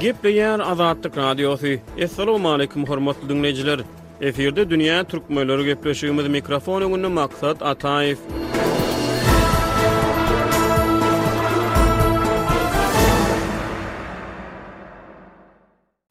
Gepleýär Azatlyk Radiosy. Assalamualaikum hormatly dinleýjiler. Efirde dünýä türkmenleri gepleşigimiz mikrofon öňünde Maksat Ataýew.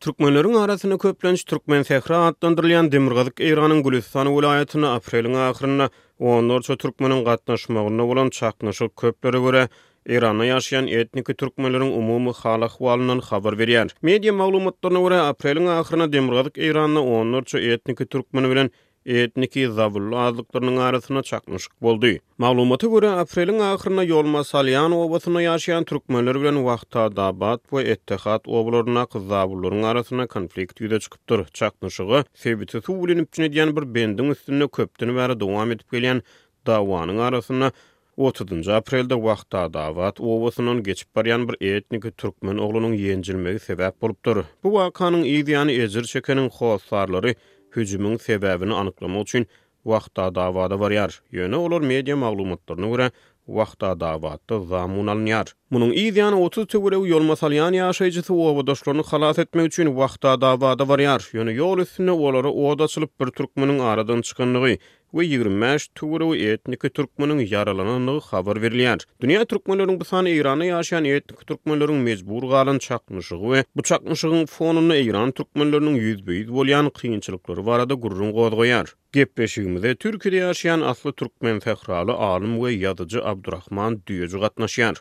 Türkmenleriň arasynda köplenç Türkmensähra atlandyrylýan Demirgazyk Eýranyň Gülüstan welaýatynda apreliň ahyrynda onlarça türkmeniň gatnaşmagynda bolan çaknyşyk köplere görä, Eýranda ýaşaýan etniki türkmenleriň umumy hal-ahwalyndan habar berýär. Media maglumatlaryna görä, apreliň ahyrynda Demirgazyk Eýranda onlarça etniki türkmen bilen etniki zabully azlyklarynyň arasynda çaknyşyk boldy. Maglumata görä, apreliň ahyrynda Ýolma Salýan obasynda ýaşaýan türkmenler bilen Wahtaadabat we Ettehat obalaryndaky zabullaryň arasynda konflikt ýüze çykypdyr. Çaknyşyga sebiti suw bilen üpjün edýän bir bendiň üstünde köpden bäri dowam edip gelýän dawanyň arasynda Otuzynjy aprelde Wahdaadabat obasyndan geçip barýan bir etniki türkmen oglunyň ýenjilmegi sebäp bolupdyr. Bu wakanyň yz ýany ejir çekeniň hossarlary hüjümiň sebäbini anyklamak üçin Wahdaadabada barýar. Ýöne olar media maglumatlaryna görä, Wahdaadabatda zamun alynýar. Munuň yz ýany otuz töweregi ýolmasalýan ýaşaýjysy obadaşlaryny halas etmek üçin Wahdaadabada barýar. Ýöne ýol üstünde olara od açylyp, bir türkmeniň aradan çykandygy, we ýigrimi bäş tuwruk etniki türkmeniň ýaralanandygy habar berilýär. Dünýä türkmenleriň bu sany Eýranda ýaşaýan etniki türkmenleriň mejbur galan çaknyşygy we bu çaknyşygyň fonunda eýran türkmenleriniň ýüzbe-ýüz bolýan kynçylyklary barada gürrüň gozgaýar. Gepleşigimize Türkiýede ýaşaýan asly türkmen sähraly alym we ýazyjy Abdurahman Düýeji gatnaşýar.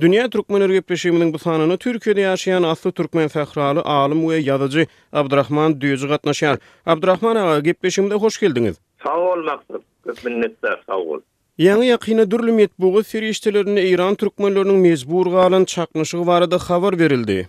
Dünýä Türkmenleri gepleşigimiziň bu sanyna Türkiýede ýaşaýan asly türkmen sähraly alym we ýazyjy Abdyrahman Düýeji gatnaşýar. Abdyrahman aga, gepleşigimize hoş geldiňiz! Sag bol, Maksat! Köp minnetdar, sag bol! Ýaňy-ýakynda dürli metbugat serişdelerinde eýran türkmenleriniň mejbur galan çaknyşygy barada habar berildi.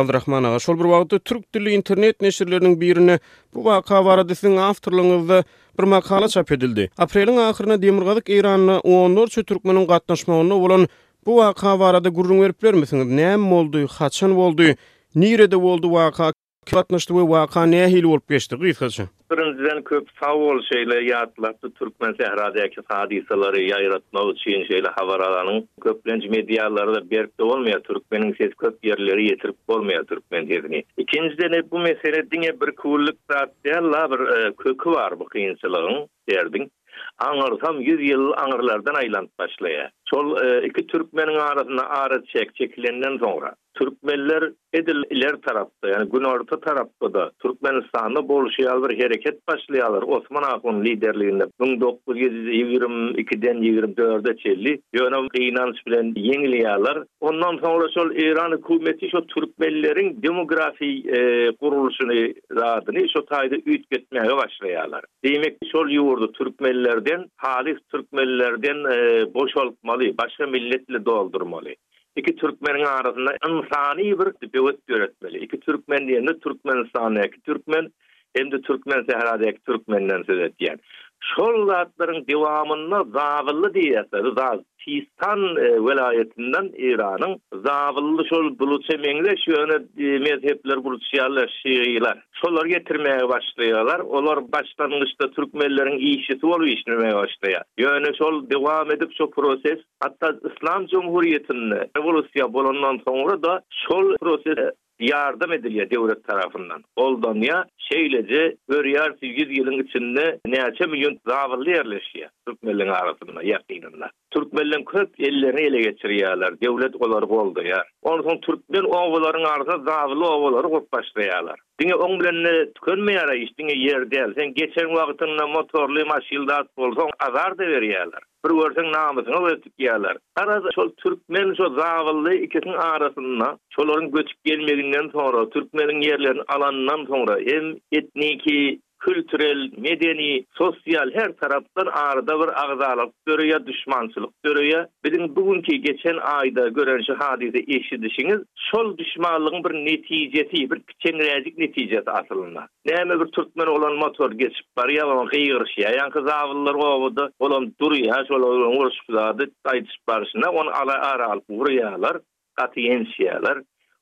Abdyrahman aga, şol bir wagtda türk dilli internet neşirleriniň birinde bu waka barada siziň awtorlygyňyzda bir makala çap edildi. Apreliň ahyryna Demirgazyk Eýranda onlarça türkmeniň gatnaşmagynda bolan bu waka barada gürrüň berip bilermisiňiz? Näme boldy? Haçan boldy? Nirede boldy waka? Kim gatnaşdy we waka nähili bolup geçdi? Gysgaça. Birinjiden köp sagbol şeýle ýatlapdy türkmen sähradeäki hadysalary ýaýratmak üçin şeýle habar alanyň köplenç medialarda berkde bolmaýar türkmeniň sesi köp ýerlere ýetirip bolmaýar türkmen sesini ikinjiden bu mesele diňe bir künlik zat däl la bir köki bar bu kynçylygyň derdiň aňyrsam ýüz ýyl aňyrlardan aýlanyp başlaýar şol iki türkmeniň arasynda ara çek çekilenden soňra. Türkmenler edil iler tarapda, ýagny günorta tarapda-da, Türkmenistanda bolşy ýaly bir hereket başlaýarlar, Osman ahunyň liderliginde müň dokuz ýüz ýigrimi ikiden ýigrimi dörde çenli, ýöne gynanç bilen ýeňilýärler. Ondan soňra şol eýran hökümeti şo türkmenleriň demografi gurluşyny, zadyny şo taýda üýtgetmäge başlaýarlar. Diýmek, şol ýurdy türkmenlerden, halys türkmenlerden boşaltmaly, başga millet ile doldurmaly. Iki türkmeniň arasynda ynsany bir böwet döretmeli. Iki türkmen diýende Türkmenistandaky türkmen hem-de Türkmensähradaky türkmenden söz etýän. Şol zatlaryň dewamynda zabylly diýýärler, zaz, Sistan welaýatyndan Eýranyň zabylly şol buluça meňzeş ýöne mezhepler guruşýarlar, şygylar. Şolary getirmäge başlaýarlar. Olar başlangyçda türkmenleriň işçisi bolup işlemäge başlaýar. Ýöne şol dewam edip şo proses Hatda Yslam jumhuriýetinde rewolusiýa bolandan soňra-da şol prosese ýardam edilýär döwlet tarapyndan, goldanýar. Şeýleje görýärsiň ýüz ýylyň içinde näçe million zabyrly ýerleşýär türkmenleň arasynda, ýakynynda. Türkmenleň köp ellerini ele geçirýärler, döwlet olary goldaýar. Onsoň türkmen obalaryň arasynda zabyrly obalary gurup başlaýarlar. Diňe oň bilen-de tükenmeýär-ä iş, diňe ýer däl. Sen geçen wagtyňda motorly maşyn zat bolsa oňa azar-da berýärler. Bir görseň namysyňa göz tikýärler. Garaz, şol türkmen şo zabylly ikisiň arasynda, şolaryň göçüp gelmeginden soňra, türkmeniň ýerlerini alandan soňra hem etniki, külturel, medeni, sosial her tarapdan arada bir agzalalyk döreýär, duşmançylyk döreýär. Biziň bu günki geçen aýda gören şu hadysy eşidişiňiz şol duşmanlygyň bir netijesi, bir kiçeňräjik netijesi aslynda. Näme bir türkmen olan motor geçip barýa oňa gygyryşýa ýaňky zabyllar obada olam durýa şola olam urşup zady gaýdyşyp barşyna ony ala ara alyp urýalar gaty ýençýaler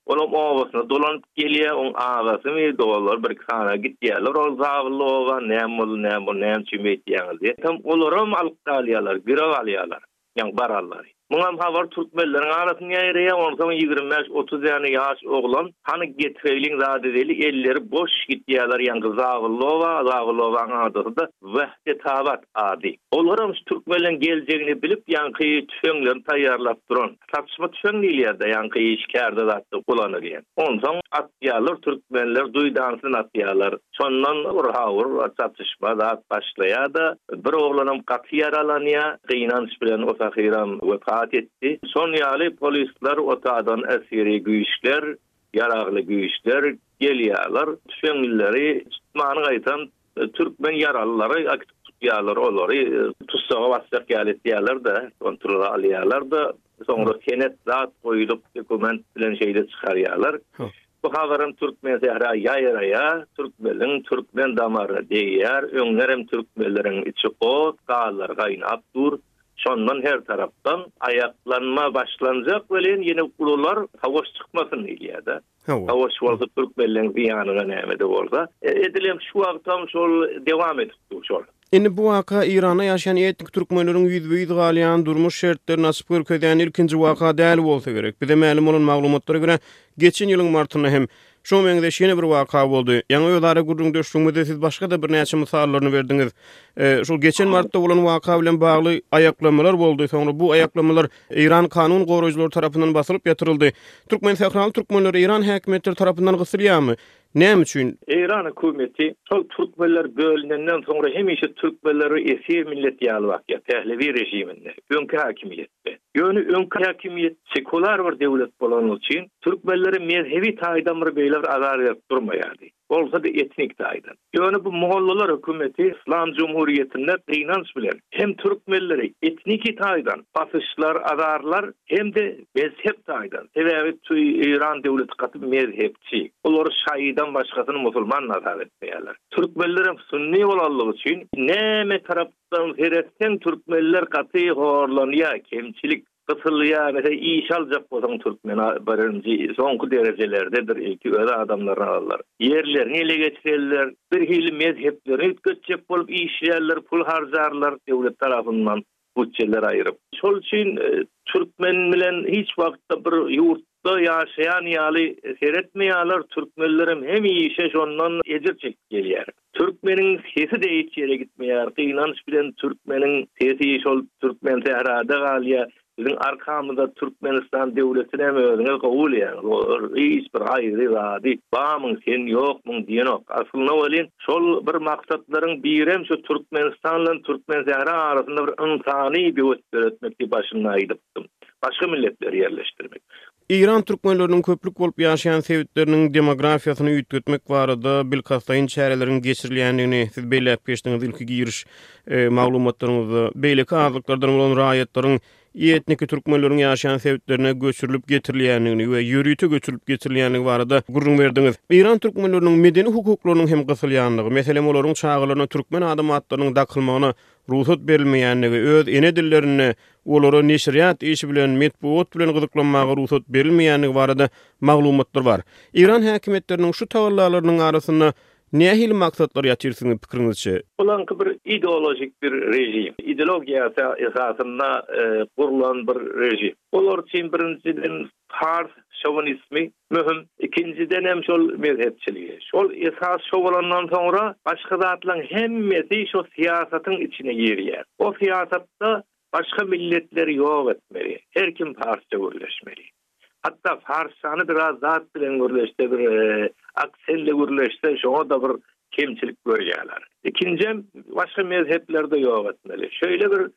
olam obasyna dolanyp gelýa oň agasymy doly bir iki sana gitýaler ol zabylla oba näme boldy näme boldy näme üçin beýtýaňyz diýe hem olaram alyp galýalar girip alýalar. Ýaň barallary. Muňam habar türkmenleriň arasynda ýaýraýar, onsoň ýigrimi bäş, otuz däne ýaş oglan, hany getireýliň zady weli elleri boş gitýärler ýaňky Zabylowa, Zabylowanyň adasy-da Wahdetabad ady. Olaram şu türkmenleriň geljegini bilip ýaňky tüfeňlerini taýýarlap duran, saçma tüfeň diýilýär-dä ýaňky işkärde zatda ulanylýan. Onsoň at Ýalar türkmenler duýdansyny atýarlar. Şondan urha-ur, çatyşma zat başlaýar-da, bir oglanam gaty ýaralanýar. Gynanç bilen o sahyram wepat etdi. Şon ýaly polisler otadan esiri güýçler, ýaragly güýçler gelýärler. Tüfeňlileri tutman gaýtam, Türkmen ýaralylary akytyp tutýarlar olary, tussaga basjak ýaly etýärler-de, kontrola alýarlar-da, soňra senet zat goýlup, dokument bilen şeýle çykarýarlar. Bu habaram Türkmensährä ýaýraýar, türkmeliň türkmen damaryna degýär, öňlerem türkmenleriň içi ot, gazlary gaýnap dur, şondan her tarapdan aýaklanma başlanjak welin ýene ulular savaş çykmasyn diýilýär-de. Hawa şu wagty türkmenleň zyýanyna nämede bolsa edilen şu wagtam şol dewam edip dur şol. Indi bu waka Eýranda ýaşaýan etnik türkmenleriň ýüzbe ýüz galýan durmuş şertlerini açyp görkezýän ilkinji waka däl bolsa gerek. Bize mälim bolan maglumatlara görä geçen ýylyň martynda hem şoňa meňzeş ýene bir waka boldy. Ýaňy özara gürrüňdeşligimizde siz başgada birnäçe mysallaryny berdiňiz. Şol geçen martda bolan waka bilen bagly aýaklamalar boldy. Soňra bu aýaklamalar Eýran kanun goraýjylary tarapyndan basylyp ýatyryldy. Türkmensahraly türkmenler eýran häkimiýetleri tarapyndan gysylýarmy? Näme üçin? Eýran hökümeti şol türkmenler bölünenden soňra hemişe türkmenleri esir millet ýaly bakýar, Pählewi režiminde, öňki häkimiýetde. Ýöne öňki häkimiýet sekular bir döwlet bolany üçin türkmenlere mezhebi taýdan bir beýle bir azar berip durmaýardy. bolsa-da etnik taýdan. Ýöne bu mollalar hökümeti Yslam jumhuriýetinde gynanç bilen hem türkmenleri etniki taýdan basyşlar, azarlar hem-de mezhep taýdan, sebäbi Eýran döwleti gaty mezhepçi, olar şaýydan başgasyny musulman hasap etmeýärler. Türkmenler hem sunni bolanlygy üçin näme tarapdan seretseň türkmenler gaty horlanýar, kemçilik. Gytylýar he iş aljak bolsaň türkmen birinji soňky derejelerdedir ilki öz adamlaryny alarlar ýerleriňi ele geçirerler birhili mezheplerini üýtgetjek bolup işleýärler pul harjarlar döwlet tarapyndan buçjeler aýryp şol üçin türkmen bilen hiç wagtda bir ýurtda ýaşaýan ýaly seretmeýärler türkmenlerem hemişe şondan ejir çekip gelýär. Türkmeniň sesi de hiç ýere gitmeýär. Gynanç bilen türkmeniň sesi şol türkmen sährada galýar. Biziň arkamyzda Türkmenistan döwletinem özüňiz kabul eýäňiz. Olar hiç bir aýry zady bamyň sen ýokmyň diýenok. Aslynda welin şol bir maksatlaryň birem şu Türkmenistan bilen Türkmensähra arasynda bir ynsany böwet döretmek diýip başynda aýdypdym. Başga milletleri ýerleşdirmek. Eýran türkmenleriniň köplük bolup ýaşaýan sebitleriniň demografiýasyny üýtgetmek barada bilkastlaýyn çäreleriň geçirilýändigini siz belläp geçdiňiz ilki giriş e, maglumatlaryňyzda. Beýleki azlyklardan bolan raýatlaryň etniki türkmenleriň ýaşaýan sebitlerine göçürilip getirilýändigini we ýörite göçürilip getirilýändigi barada gürrüň berdiňiz. Eýran türkmenleriniň medeni hukuklarynyň hem gysylýandygy, meselem, olaryň çagalaryna türkmen adam atlarynyň dakylmagyna rugsat berilmeýändigi, öz ene dillerinde olara neşirýat işi bilen, metbugat bilen gyzyklanmaga rugsat berilmeýändigi barada maglumatlar bar. Eýran häkimiýetleriniň şu tagallalarynyň arasynda nähili maksatlar ýatyr siziň pikiriňizçe? Bulaňky bir ideolojik bir režim, idelogiýa esasynda gurlan bir režim. Olar üçin birinjiden Pars şowinizmi möhüm. Ikinjidenem şol mezhepçiligi. Şol esas şow bolandan soňra başga zatlaryň hemmesi şo syýasatyň içine girýär. O syýasatda başga milletleri ýok etmeli. Her kim parsça gürleşmeli. Hatda parsçany biraz zat bilen gürleşse bir aksenle gürleşse şoňada bir kemçilik görýärler. Ikinjem başga mezhepleri-de ýok etmeli. Şeýle bir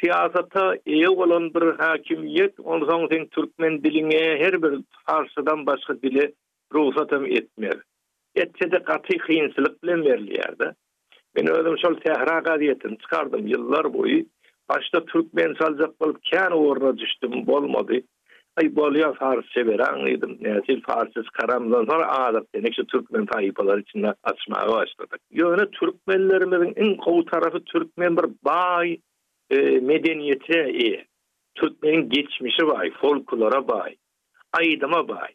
Syýasata eýe bolan bir häkimiýet onsoň seň türkmen diliňe her bir farsçadan başga dile rugsatam etmez. Etse-de gaty kynçylyk bilen berilýär-de. Men özüm şol Sähra gazetini çykardym ýyllar boýy. Başda türkmen saljak bolup kän uguruna düşdüm, bolmady. Aý, bolýa, farsça beraň diýdim. Näçe farsça çykaramyzdan soň azyk demek şu türkmen taýpalary içinde açmaga başladyk. Ýöne türkmenlerimiziň iň gowy tarapy türkmen bir baý medeniýete eýe. Türkmeniň geçmişi baý, folklora baý, aýdyma baý.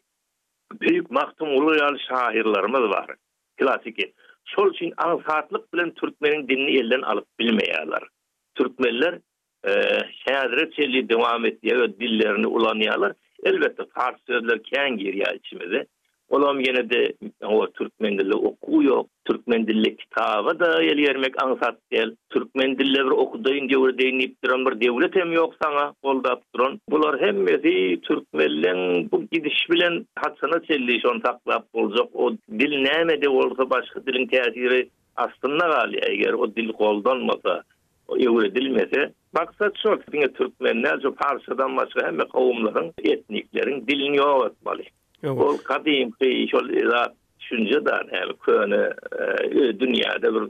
Beýik Magtymguly ýaly şahyrlarymyz bar, klassyky. Şol üçin aňsatlyk bilen türkmeniň dilini elden alyp bilmeýärler. Türkmenler Häzire çenli dowam etýär, öz dillerini ulanýarlar. Elbetde, pars sözler kän girýär içimize. Olam ýene-de oňa türkmen dilli okuw ýok, türkmen dilli kitaba-da el bermek aňsat däl. Türkmen dille bir okudaýyn, jöwredeýin diýip duran bir döwlet hem ýok saňa goldap duran. Bular hemmesi türkmenleň bu gidişi bilen haçana çenli şony saklap boljak? O dil näme-de bolsa başga diliň täsiri astynda galýar, eger o dil goldanmasa. öwredilmese, maksat şol, diňe türkmen däl, şu parsadan başga hemme kowumlaryň, etnikleriň dilini ýok etmeli. Ol gadymky şol zat, düşünje däl, häli köne dünýäde bir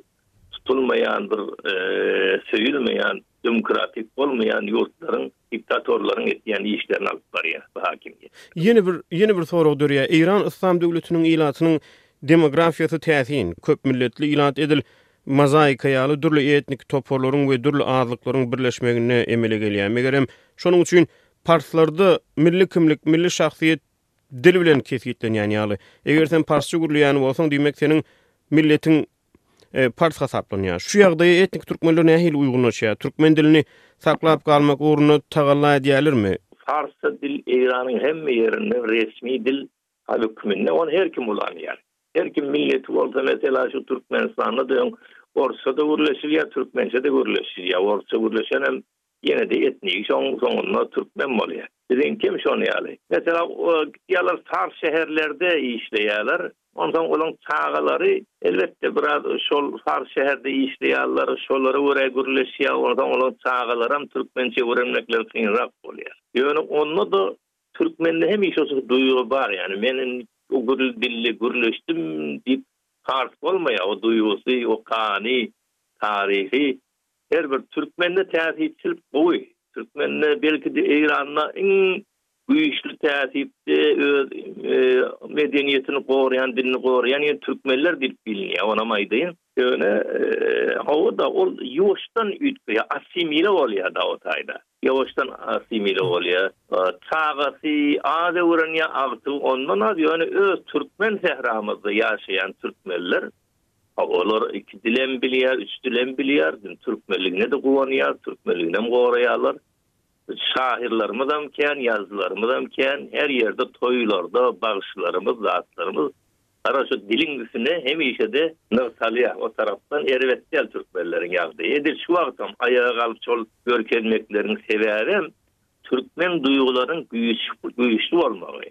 tutulmaýan, bir söýülmeýän, demokratik bolmaýan ýurtlaryň Diktatorlaryň etýän işlerini alyp barýar bu hakimýet. Ýene bir ýene bir sorag dörýär. Eýran Yslam döwletiniň ilatynyň demografiýasy täsin. Köp milletli ilat edil mozaika ýaly dürli etniki toparlaryň we dürli azlyklaryň birleşmeginde emele gelýär. Megerem, şonuň üçin parslarda milli kimlik, milli şahsyýet dil bilen kesgitlenýän ýaly. Eger sen parsça gürleýän bolsaň, diýmek seniň milletiň pars hasaplanýar. Şu ýagdaýa etnik türkmenler nähili uýgunlaşýar? Türkmen dilini saklap galmak ugrunda tagalla edýärlermi? Parsça dil Eýranyň hemme ýerinde resmi dil hökmünde, ony her kim ulanýar. Her kim milleti bolsa, mesela şu Türkmenistanda-da öň orsça-da gürleşilýär, türkmençe-de gürleşilýär. Orsça gürleşenem Ýene-de etnigi şoň soňunda türkmen bolýar. Biziňki hem şon ýaly. Meselem, gitýärler sars şäherlerde işleýärler. Onsoň olaň çagalary, elbetde, biraz şol sars şäherde işleýärler, şolara görä gürleşýär. Onsoň olaň çagalaram türkmençe öwrenmekleri kynrak bolýar. Ýöne onda-da türkmende hemişe şu duýgy bar. Ýani, men indi o gürli dilde gürleşdim diýip, sars bolmaýar. O duýgusy, o kany, taryhy Her bir türkmende täsipçilik gowy. Türkmende belki-de Eýranda iň güýçli täsipçi öz medeniýetini goraýan, dilini goraýan ýene türkmenler diýlip bilinýär, onam aýdaýyn. Ýöne hawa-da ol ýuwaşdan üýtgeýär, assimile bolýar dagy taýda. Ýuwaşdan assimile bolýar. Çagasy az öwrenýär, agtygy ondan az, ýöne öz türkmen sähramyzda ýaşaýan türkmenler A olar iki dilem bilýär, üç dilem bilýär. Indi türkmenligine-de guwanýar, türkmenliginem goraýarlar. Biz şahyrlarymyzam kän, ýazyjylarymyzam kän. Her ýerde toýlarda bagşylarymyz, zatlarymyz gara şu diliň üstüne hemişe-de nygtalýar. O tarapdan erbet däl türkmenleriň ýagdaýy. Edil şu wagtam aýaga galyp şol görkezmekleriniň sebäbem türkmen duýgularynyň güýçli bolmagy.